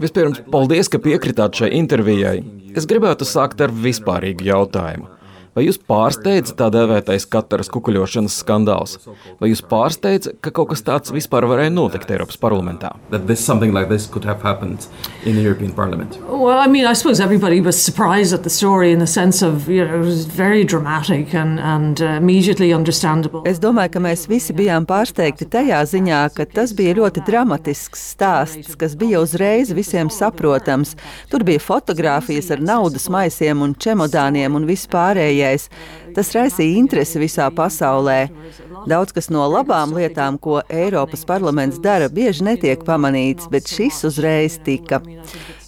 Vispirms, paldies, ka piekritāt šai intervijai. Es gribētu sākt ar vispārīgu jautājumu. Vai jūs pārsteidza tā dēvētais Kataras kukuļošanas skandāls? Vai jūs pārsteidza, ka kaut kas tāds vispār varēja notikt Eiropas parlamentā? That this something like this could have happened in the European Parliament. Well, I mean, I suppose everybody was surprised at the story in the sense of, you know, it was very dramatic and, and uh, immediately understandable. Es domāju, ka mēs visi bijām pārsteigti tajā ziņā, ka tas bija ļoti dramatisks stāsts, kas bija uzreiz visiem saprotams. Tur bija fotogrāfijas ar naudas maisiem un čemodāniem un vispārējais pieejais. Tas raisīja interesi visā pasaulē. Daudz kas no labām lietām, ko Eiropas parlaments dara, bieži netiek pamanīts, bet šis uzreiz tika.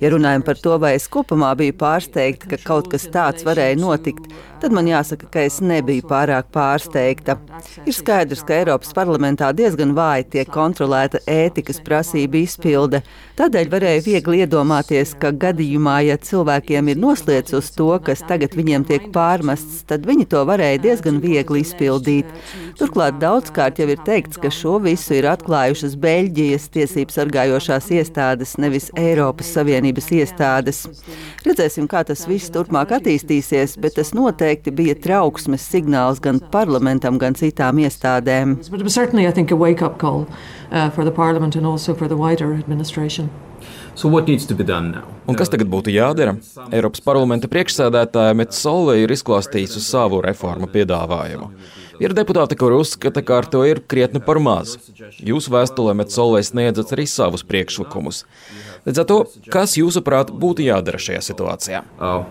Ja runājam par to, vai es kopumā biju pārsteigta, ka kaut kas tāds varēja notikt, tad man jāsaka, ka es nebiju pārāk pārsteigta. Ir skaidrs, ka Eiropas parlamentā diezgan vāji tiek kontrolēta ētikas prasība izpilde. Tādēļ varēja viegli iedomāties, ka gadījumā, ja cilvēkiem ir noslēdz uz to, kas tagad viņiem tiek pārmests, tad viņi to varēja diezgan viegli izpildīt. Turklāt daudzkārt jau ir teikts, ka šo visu ir atklājušas Beļģijas tiesību sargājošās iestādes, nevis Eiropas Savienības iestādes. Redzēsim, kā tas viss turpmāk attīstīsies, bet tas noteikti bija trauksmes signāls gan parlamentam, gan citām iestādēm. So Un kas tagad būtu jādara? Eiropas parlamenta priekšsēdētāja Metsola ir izklāstījusi savu reformu piedāvājumu. Ir deputāti, kur uzskata, ka ar to ir krietni par maz. Jūsu vēstulē Metsolē sniedzat arī savus priekšlikumus. Līdz ar to, kas jūsuprāt būtu jādara šajā situācijā? Uh,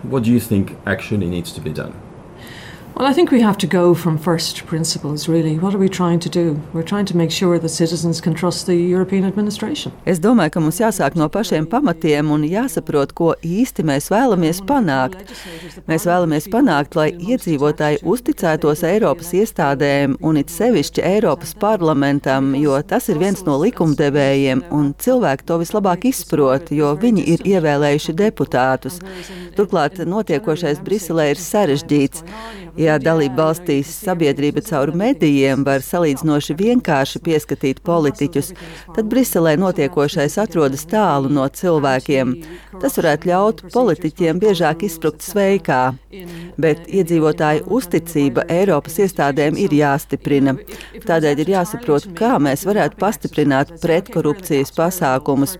Well, I think we have to go from first principles, really. What are we trying to do? We're trying to make sure that citizens can trust the European administration. Es domāju, ka mums jāsāk no pašiem pamatiem un jāsaprot, ko īsti mēs vēlamies panākt. Mēs vēlamies panākt, lai iedzīvotāji uzticētos Eiropas iestādēm un it sevišķi Eiropas parlamentam, jo tas ir viens no likumdevējiem un cilvēki to vislabāk izprot, jo viņi ir ievēlējuši deputātus. Turklāt notiekošais Briselē ir sarežģīts. Ja dalību valstīs sabiedrība caur medijiem var salīdzinoši vienkārši pieskatīt politiķus, tad Briselē notiekošais atrodas tālu no cilvēkiem. Tas varētu ļaut politiķiem biežāk izsprukt sveikā, bet iedzīvotāju uzticība Eiropas iestādēm ir jāstiprina. Tādēļ ir jāsaprot, kā mēs varētu pastiprināt pretkorupcijas pasākumus.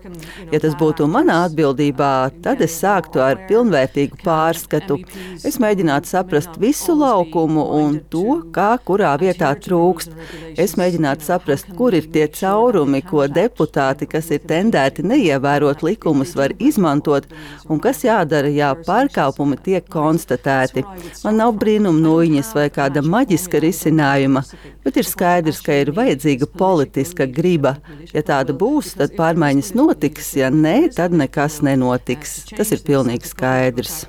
Ja tas būtu manā atbildībā, tad es sāktu ar pilnvērtīgu pārskatu. Es mēģinātu saprast visu labu laukumu un to, kā kurā vietā trūkst. Es mēģinātu saprast, kur ir tie caurumi, ko deputāti, kas ir tendēti neievērot likumus, var izmantot, un kas jādara, ja pārkāpumi tiek konstatēti. Man nav brīnuma nūjiņas vai kāda maģiska risinājuma, bet ir skaidrs, ka ir vajadzīga politiska griba. Ja tāda būs, tad pārmaiņas notiks, ja nē, tad nekas nenotiks. Tas ir pilnīgi skaidrs.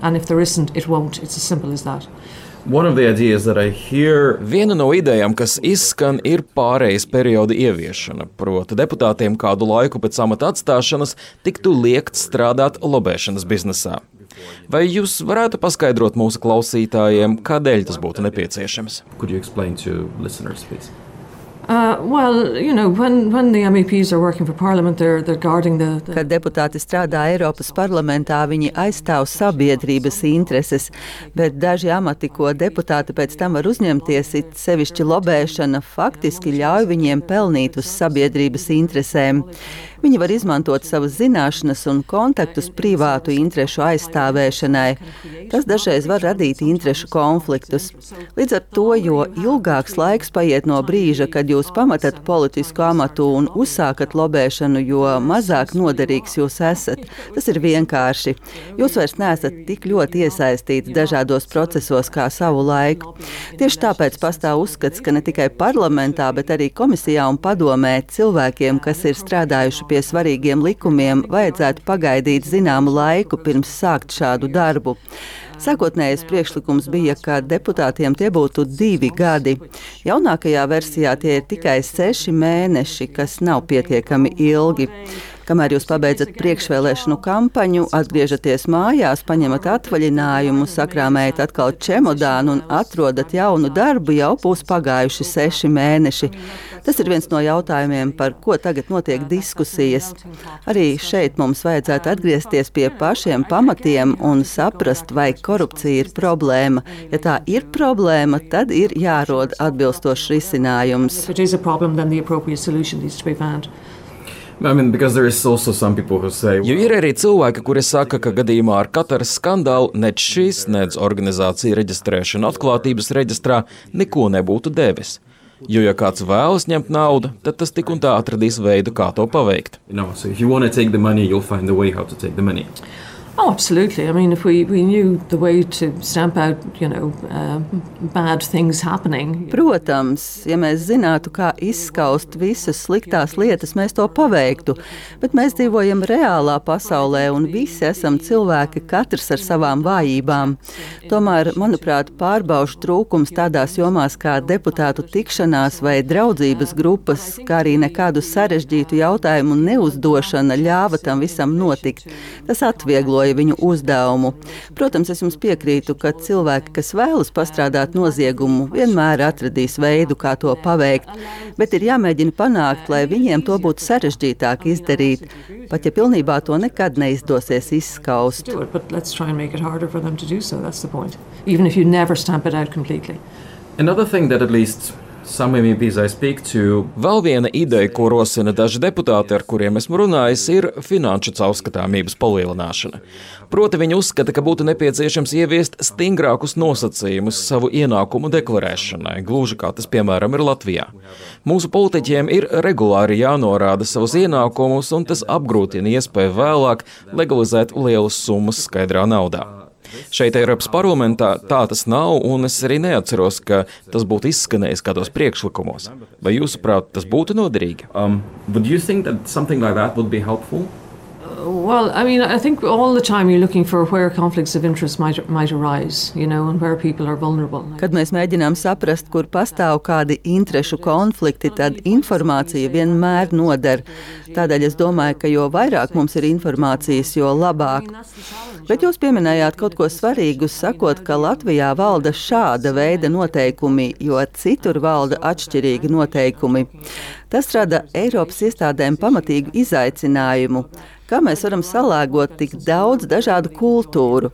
And if there isn't, it won't. It's as simple as that. Hear... Viena no idejām, kas izskan, ir pārejas perioda ieviešana. Proti, deputātiem kādu laiku pēc amata atstāšanas tiktu liekt strādāt lobēšanas biznesā. Vai jūs varētu paskaidrot mūsu klausītājiem, kādēļ tas būtu nepieciešams? Well, you know, when, when the Kad deputāti strādā Eiropas parlamentā, viņi aizstāv sabiedrības intereses, bet daži amati, ko deputāti pēc tam var uzņemties, it sevišķi lobēšana, faktiski ļauj viņiem pelnīt uz sabiedrības interesēm. Viņi var izmantot savas zināšanas un kontaktus privātu interešu aizstāvēšanai. Tas dažreiz var radīt interešu konfliktus. Līdz ar to, jo ilgāks laiks paiet no brīža, kad jūs pametat politisku amatu un uzsākat lobēšanu, jo mazāk noderīgs jūs esat. Tas ir vienkārši. Jūs vairs neesat tik ļoti iesaistīts dažādos procesos kā savu laiku. Tieši tāpēc pastāv uzskats, ka ne tikai parlamentā, bet arī komisijā un padomē cilvēkiem, kas ir strādājuši pie svarīgiem likumiem vajadzētu pagaidīt zināmu laiku pirms sākt šādu darbu. Sākotnējais priekšlikums bija, ka deputātiem tie būtu divi gadi. Jaunākajā versijā tie ir tikai seši mēneši, kas nav pietiekami ilgi. Kamēr jūs pabeidzat priekšvēlēšanu kampaņu, atgriežaties mājās, paņemat atvaļinājumu, sakrāmējat atkal čemodānu un atrodat jaunu darbu, jau būs pagājuši seši mēneši. Tas ir viens no jautājumiem, par ko tagad notiek diskusijas. Arī šeit mums vajadzētu atgriezties pie pašiem pamatiem un saprast, vai korupcija ir problēma. Ja tā ir problēma, tad ir jārod atbilstošs risinājums. I mean, say, jo ir arī cilvēki, kuri saka, ka gadījumā ar katru skandālu nec šīs, nec organizācija reģistrēšana atklātības reģistrā neko nebūtu devis. Jo, ja kāds vēlas ņemt naudu, tad tas tik un tā atradīs veidu, kā to paveikt. Know, so money, Oh, absolutely. I mean, if we, we knew the way to stamp out, you know, uh, bad things happening. Protams, ja mēs zinātu, kā izskaust visas sliktās lietas, mēs to paveiktu. Bet mēs dzīvojam reālā pasaulē, un visi esam cilvēki, katrs ar savām vājībām. Tomēr, manuprāt, pārbaušu trūkums tādās jomās kā deputātu tikšanās vai draudzības grupas, kā arī nekādu sarežģītu jautājumu neuzdošana ļāva tam visam notikt. Tas atvieglo atviegloja viņu uzdevumu. Protams, es jums piekrītu, ka cilvēki, kas vēlas pastrādāt noziegumu, vienmēr atradīs veidu, kā to paveikt, bet ir jāmēģina panākt, lai viņiem to būtu sarežģītāk izdarīt, pat ja pilnībā to nekad neizdosies izskaust. Another thing that at least Vēl viena ideja, ko rosina daži deputāti, ar kuriem esmu runājis, ir finanšu caurskatāmības palielināšana. Proti, viņi uzskata, ka būtu nepieciešams ieviest stingrākus nosacījumus savu ienākumu deklarēšanai, gluži kā tas, piemēram, ir Latvijā. Mūsu politiķiem ir regulāri jānorāda savus ienākumus, un tas apgrūtina iespēju vēlāk legalizēt lielas summas skaidrā naudā. Šeit, Eiropas parlamentā, tā tas nav, un es arī neatceros, ka tas būtu izskanējis kādos priekšlikumos. Vai jūsuprāt, tas būtu noderīgi? Um, Well, I mean, I think all the time you're looking for where conflicts of interest might, might arise, you know, and where people are vulnerable. Kad mēs mēģinām saprast, kur pastāv kādi interešu konflikti, tad informācija vienmēr noder. Tādēļ es domāju, ka jo vairāk mums ir informācijas, jo labāk. Bet jūs pieminējāt kaut ko svarīgu, sakot, ka Latvijā valda šāda veida noteikumi, jo citur valda atšķirīgi noteikumi. Tas rada Eiropas iestādēm pamatīgu izaicinājumu kā mēs varam salāgot tik daudz dažādu kultūru.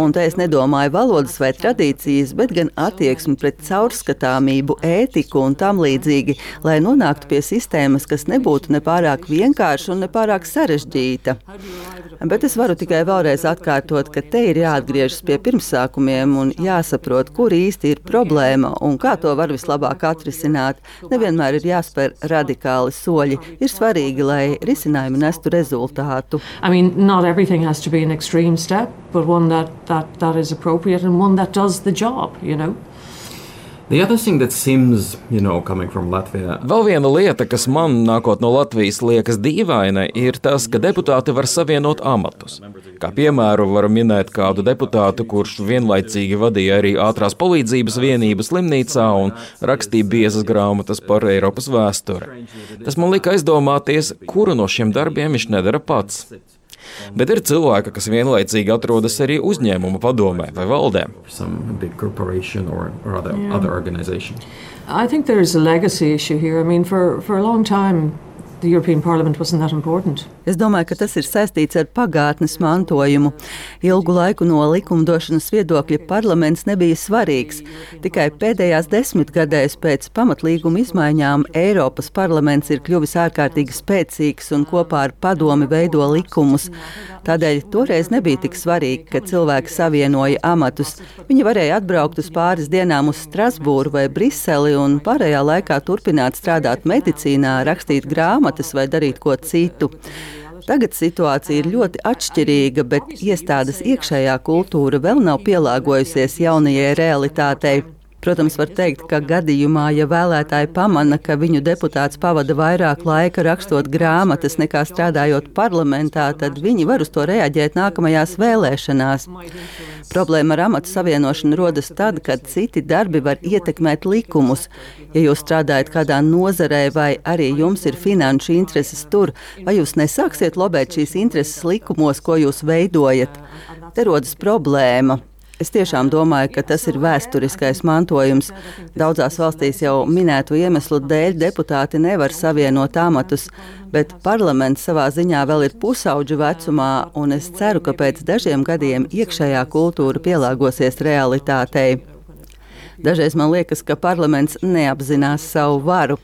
Un te es nedomāju valodas vai tradīcijas, bet gan attieksmi pret caurskatāmību, ētiku un tam līdzīgi, lai nonāktu pie sistēmas, kas nebūtu nepārāk vienkārša un nepārāk sarežģīta. Bet es varu tikai vēlreiz atkārtot, ka te ir jāatgriežas pie pirmsākumiem un jāsaprot, kur īsti ir problēma un kā to var vislabāk atrisināt. Nevienmēr ir jāspēr radikāli soļi. Ir svarīgi, lai risinājumi nestu rezultātu. I mean, not everything has to be an extreme step, but one that, that, that is appropriate and one that does the job, you know. Vēl viena lieta, kas man nākot no Latvijas liekas dīvaina, ir tas, ka deputāti var savienot amatus. Kā piemēru var minēt kādu deputātu, kurš vienlaicīgi vadīja arī ātrās palīdzības vienību slimnīcā un rakstīja biezas grāmatas par Eiropas vēsturi. Tas man lika aizdomāties, kuru no šiem darbiem viņš nedara pats. Bet ir cilvēki, kas vienlaicīgi atrodas arī uzņēmuma padomē vai valdē. I think there is a legacy issue here. I mean, for, for a long time, the European Parliament wasn't that important. Es domāju, ka tas ir saistīts ar pagātnes mantojumu. Ilgu laiku no likumdošanas viedokļa parlaments nebija svarīgs. Tikai pēdējās desmitgadēs pēc pamatlīguma izmaiņām Eiropas parlaments ir kļuvis ārkārtīgi spēcīgs un kopā ar padomi veido likumus. Tādēļ toreiz nebija tik svarīgi, ka cilvēki savienoja amatus. Viņi varēja atbraukt uz pāris dienām uz Strasbūru vai Briseli un pārējā laikā turpināt strādāt medicīnā, rakstīt grāmatas vai darīt ko citu. Tagad situācija ir ļoti atšķirīga, bet iestādes iekšējā kultūra vēl nav pielāgojusies jaunajai realitātei. Protams, var teikt, ka gadījumā, ja vēlētāji pamana, ka viņu deputāts pavada vairāk laika rakstot grāmatas nekā strādājot parlamentā, tad viņi var uz to reaģēt nākamajās vēlēšanās. Problēma ar amatu savienošanu rodas tad, kad citi darbi var ietekmēt likumus. Ja jūs strādājat kādā nozarē, vai arī jums ir finanšu intereses tur, vai jūs nesāksiet lobēt šīs intereses likumos, ko jūs veidojat? Te rodas problēma. Es tiešām domāju, ka tas ir vēsturiskais mantojums. Daudzās valstīs jau minēto iemeslu dēļ deputāti nevar savienot amatus, bet parlaments savā ziņā vēl ir pusauģu vecumā, un es ceru, ka pēc dažiem gadiem iekšējā kultūra pielāgosies realitātei. Dažreiz man liekas, ka parlaments neapzinās savu varu.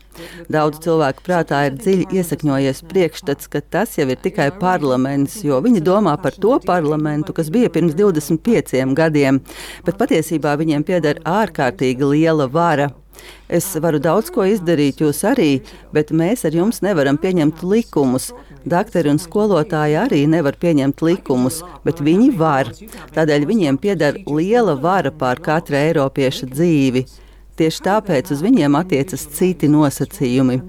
Daudz cilvēku prātā ir dziļi iesakņojies priekšstats, ka tas jau ir tikai parlaments, jo viņi domā par to parlamentu, kas bija pirms 25 gadiem, bet patiesībā viņiem pieder ārkārtīgi liela vara. Es varu daudz ko izdarīt, jūs arī, bet mēs ar jums nevaram pieņemt likumus. Daktori un skolotāji arī nevar pieņemt likumus, bet viņi var. Tādēļ viņiem pieder liela vara pār katra eiropieša dzīvi. Tieši tāpēc uz viņiem attiecas citi nosacījumi.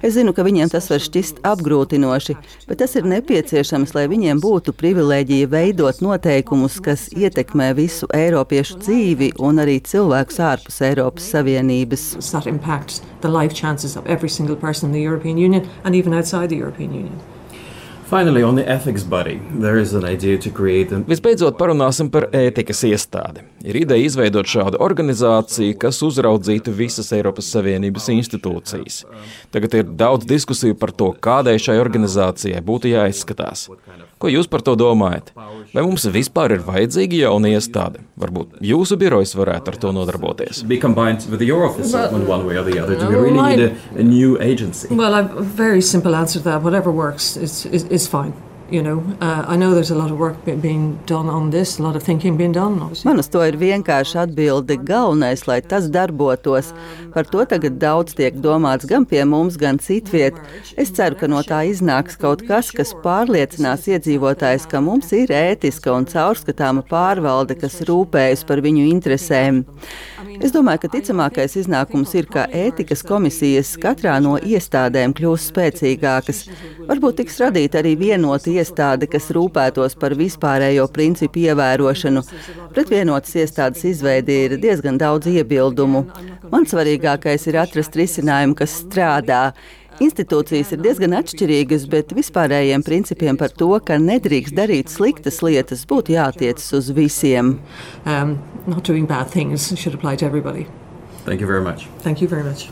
Es zinu, ka viņiem tas var šķist apgrūtinoši, bet tas ir nepieciešams, lai viņiem būtu privilēģija veidot noteikumus, kas ietekmē visu Eiropiešu dzīvi un arī cilvēkus ārpus Eiropas Savienības. Finally, on the ethics body, there is an idea to create an... Visbeidzot, parunāsim par ētikas iestādi. Ir ideja izveidot šādu organizāciju, kas uzraudzītu visas Eiropas Savienības institūcijas. Tagad ir daudz diskusiju par to, kādai šai organizācijai būtu jāizskatās. Ko jūs par to domājat? Vai mums vispār ir vajadzīga jauna iestāde? Varbūt jūsu birojs varētu ar to nodarboties. Well, a very simple answer to that. Whatever works is, is fine. You know, uh, this, a lot of thinking being done. Obviously. Man uz to ir vienkārši atbilde. Galvenais, lai tas darbotos. Par to tagad daudz tiek domāts gan pie mums, gan citviet. Es ceru, ka no tā iznāks kaut kas, kas pārliecinās iedzīvotājs, ka mums ir ētiska un caurskatāma pārvalde, kas rūpējas par viņu interesēm. Es domāju, ka ticamākais iznākums ir, ka ētikas komisijas katrā no iestādēm kļūs spēcīgākas. Varbūt tiks radīta arī vienota iestāde, kas rūpētos par vispārējo principu ievērošanu. Pret vienotas iestādes izveidi ir diezgan daudz iebildumu. Man svarīgākais ir atrast risinājumu, kas strādā. Institūcijas ir diezgan atšķirīgas, bet vispārējiem principiem par to, ka nedrīkst darīt sliktas lietas, būtu jātiecas uz visiem. Um, not doing bad things should apply to everybody. Thank you very much. Thank you very much.